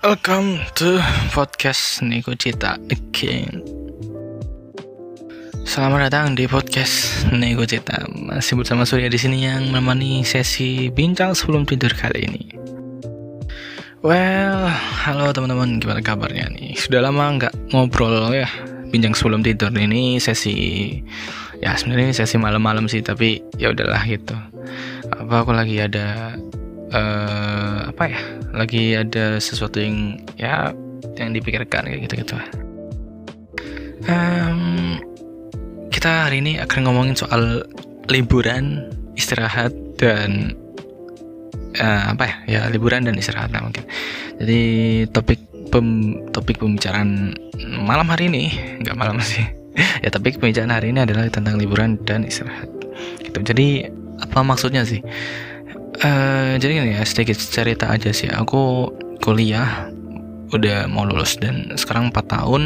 Welcome to podcast Niko Cita again. Selamat datang di podcast Nego Cita. Masih bersama Surya di sini yang menemani sesi bincang sebelum tidur kali ini. Well, halo teman-teman, gimana kabarnya nih? Sudah lama nggak ngobrol ya, bincang sebelum tidur ini sesi ya sebenarnya sesi malam-malam sih, tapi ya udahlah gitu. Apa aku lagi ada uh, apa ya lagi ada sesuatu yang ya yang dipikirkan kayak gitu gitu um, kita hari ini akan ngomongin soal liburan istirahat dan uh, apa ya ya liburan dan istirahat lah mungkin. Jadi topik pem, topik pembicaraan malam hari ini nggak malam sih. Ya topik pembicaraan hari ini adalah tentang liburan dan istirahat. Gitu. Jadi apa maksudnya sih Uh, jadi gini ya sedikit cerita aja sih. Aku kuliah udah mau lulus dan sekarang 4 tahun.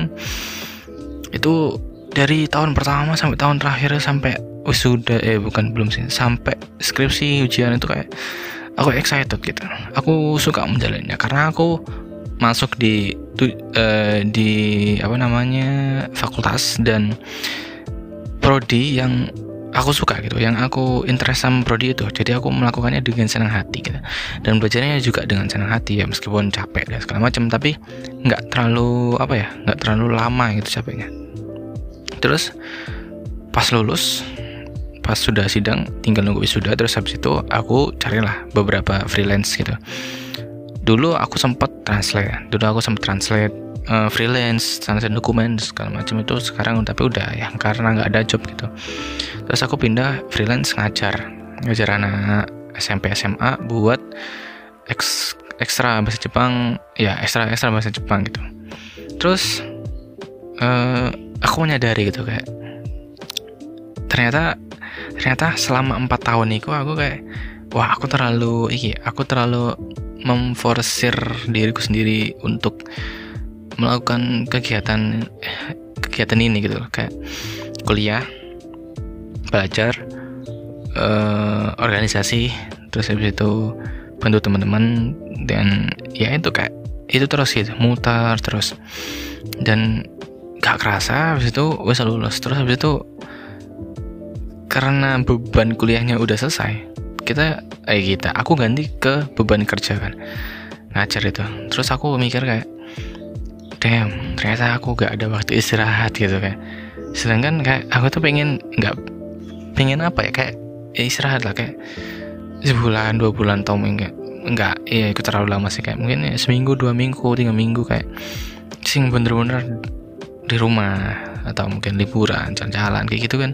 Itu dari tahun pertama sampai tahun terakhir sampai wisuda eh bukan belum sih. Sampai skripsi ujian itu kayak aku excited gitu. Aku suka menjalannya karena aku masuk di uh, di apa namanya fakultas dan prodi yang aku suka gitu. Yang aku interest sama prodi itu. Jadi aku melakukannya dengan senang hati gitu. Dan belajarnya juga dengan senang hati ya meskipun capek dan segala macam. Tapi nggak terlalu apa ya nggak terlalu lama gitu capeknya. Terus pas lulus pas sudah sidang tinggal nunggu wisuda terus habis itu aku carilah beberapa freelance gitu. Dulu aku sempat translate. Dulu aku sempat translate uh, freelance translate dokumen segala macam itu sekarang tapi udah ya karena nggak ada job gitu. Terus aku pindah freelance ngajar ngajar anak SMP SMA buat eks, ekstra bahasa Jepang ya ekstra ekstra bahasa Jepang gitu. Terus uh, aku menyadari gitu kayak ternyata ternyata selama empat tahun itu aku kayak wah aku terlalu iki aku terlalu memforsir diriku sendiri untuk melakukan kegiatan kegiatan ini gitu kayak kuliah belajar uh, organisasi terus habis itu bantu teman-teman dan ya itu kayak itu terus gitu mutar terus. Dan gak kerasa habis itu wes lulus. Terus habis itu karena beban kuliahnya udah selesai kita eh kita aku ganti ke beban kerja kan ngajar itu. Terus aku mikir kayak damn ternyata aku gak ada waktu istirahat gitu kan sedangkan kayak aku tuh pengen nggak pengen apa ya kayak ya istirahat lah kayak. Sebulan dua bulan atau enggak enggak iya ikut terlalu lama sih kayak. Mungkin ya, seminggu dua minggu tiga minggu kayak. Sing bener-bener di rumah atau mungkin liburan jalan-jalan kayak gitu kan.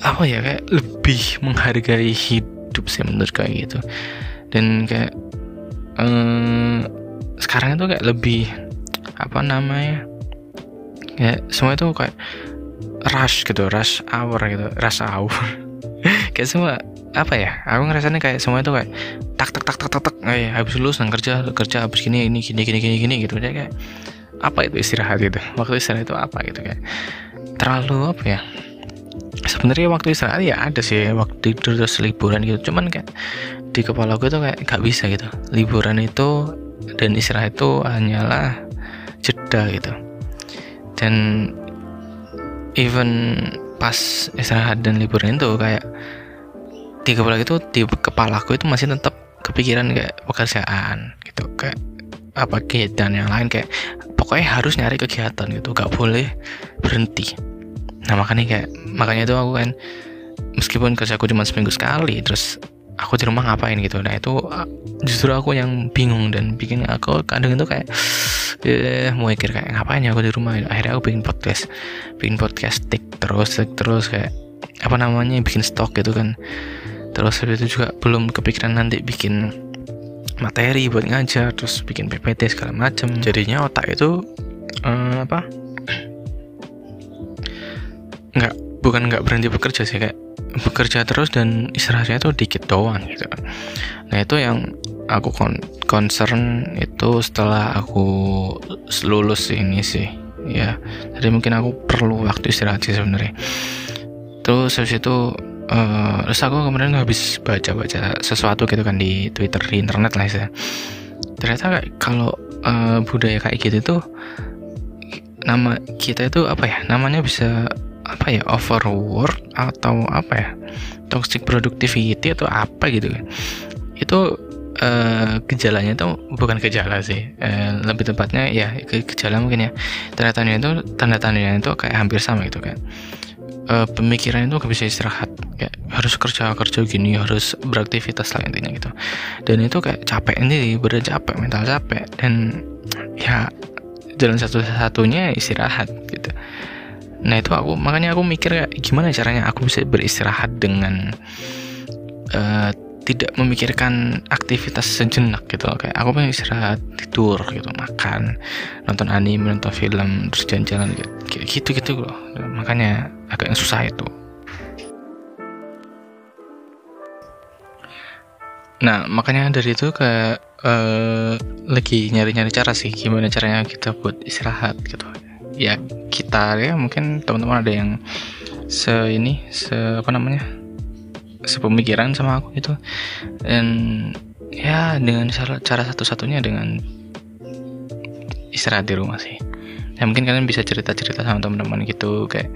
Apa ya kayak lebih menghargai hidup sih menurut kayak gitu. Dan kayak eh, sekarang itu kayak lebih apa namanya? Kayak semua itu kayak rush gitu rush hour gitu rush hour. Kayak semua apa ya? Aku ngerasanya kayak semua itu kayak tak tak tak tak tak tak. Kayak habis lulus dan kerja kerja habis gini ini gini gini gini gini gitu. Jadi kayak apa itu istirahat gitu waktu istirahat itu apa gitu kayak? Terlalu apa ya? Sebenarnya waktu istirahat ya ada sih waktu tidur terus liburan gitu. Cuman kayak di kepala gue tuh kayak gak bisa gitu. Liburan itu dan istirahat itu hanyalah jeda gitu. Dan even pas istirahat dan liburan itu kayak di kepala itu di kepala aku itu masih tetap kepikiran kayak pekerjaan gitu kayak apa kegiatan yang lain kayak pokoknya harus nyari kegiatan gitu gak boleh berhenti. Nah makanya kayak makanya itu aku kan meskipun kerjaku cuma seminggu sekali terus aku di rumah ngapain gitu. Nah itu justru aku yang bingung dan bikin aku kadang itu kayak eh, mau mikir kayak ngapain ya aku di rumah akhirnya aku bikin podcast. Bikin podcast tik terus tik terus kayak apa namanya bikin stok gitu kan. Terus habis itu juga belum kepikiran nanti bikin materi buat ngajar terus bikin PPT segala macam jadinya otak itu uh, apa? Nggak bukan nggak berhenti bekerja sih kayak bekerja terus dan istirahatnya tuh dikit doang gitu. Nah itu yang aku kon concern itu setelah aku lulus ini sih ya. Jadi mungkin aku perlu waktu istirahat sih sebenarnya. Terus habis itu uh, terus aku kemarin habis baca-baca sesuatu gitu kan di Twitter di internet lah ya. Ternyata kalau uh, budaya kayak gitu tuh nama kita itu apa ya? Namanya bisa apa ya? Overwork atau apa ya? Toxic productivity atau apa gitu kan? Itu uh, gejalanya itu bukan gejala sih uh, lebih tepatnya ya gejala mungkin ya. Tanda-tandanya itu tanda-tandanya itu kayak hampir sama gitu kan uh, pemikiran itu gak bisa istirahat kayak harus kerja kerja gini harus beraktivitas lah intinya gitu. Dan itu kayak capek ini bener capek mental capek dan ya jalan satu-satunya istirahat gitu. Nah itu aku makanya aku mikir kayak gimana caranya aku bisa beristirahat dengan uh, tidak memikirkan aktivitas sejenak gitu. Loh kayak aku pengen istirahat tidur gitu makan nonton anime nonton film terus jalan-jalan gitu. Gitu gitu loh. Makanya agak susah itu. Nah makanya dari itu kayak uh, lagi nyari-nyari cara sih. Gimana caranya kita buat istirahat gitu. Ya kita ya mungkin teman-teman ada yang se ini se apa namanya sepemikiran sama aku gitu dan ya dengan cara, cara satu-satunya dengan istirahat di rumah sih. Ya mungkin kalian bisa cerita-cerita sama teman-teman gitu kayak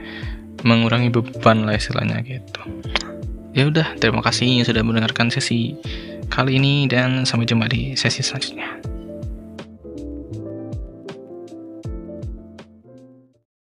mengurangi beban lah istilahnya gitu. Ya udah terima kasih yang sudah mendengarkan sesi kali ini dan sampai jumpa di sesi selanjutnya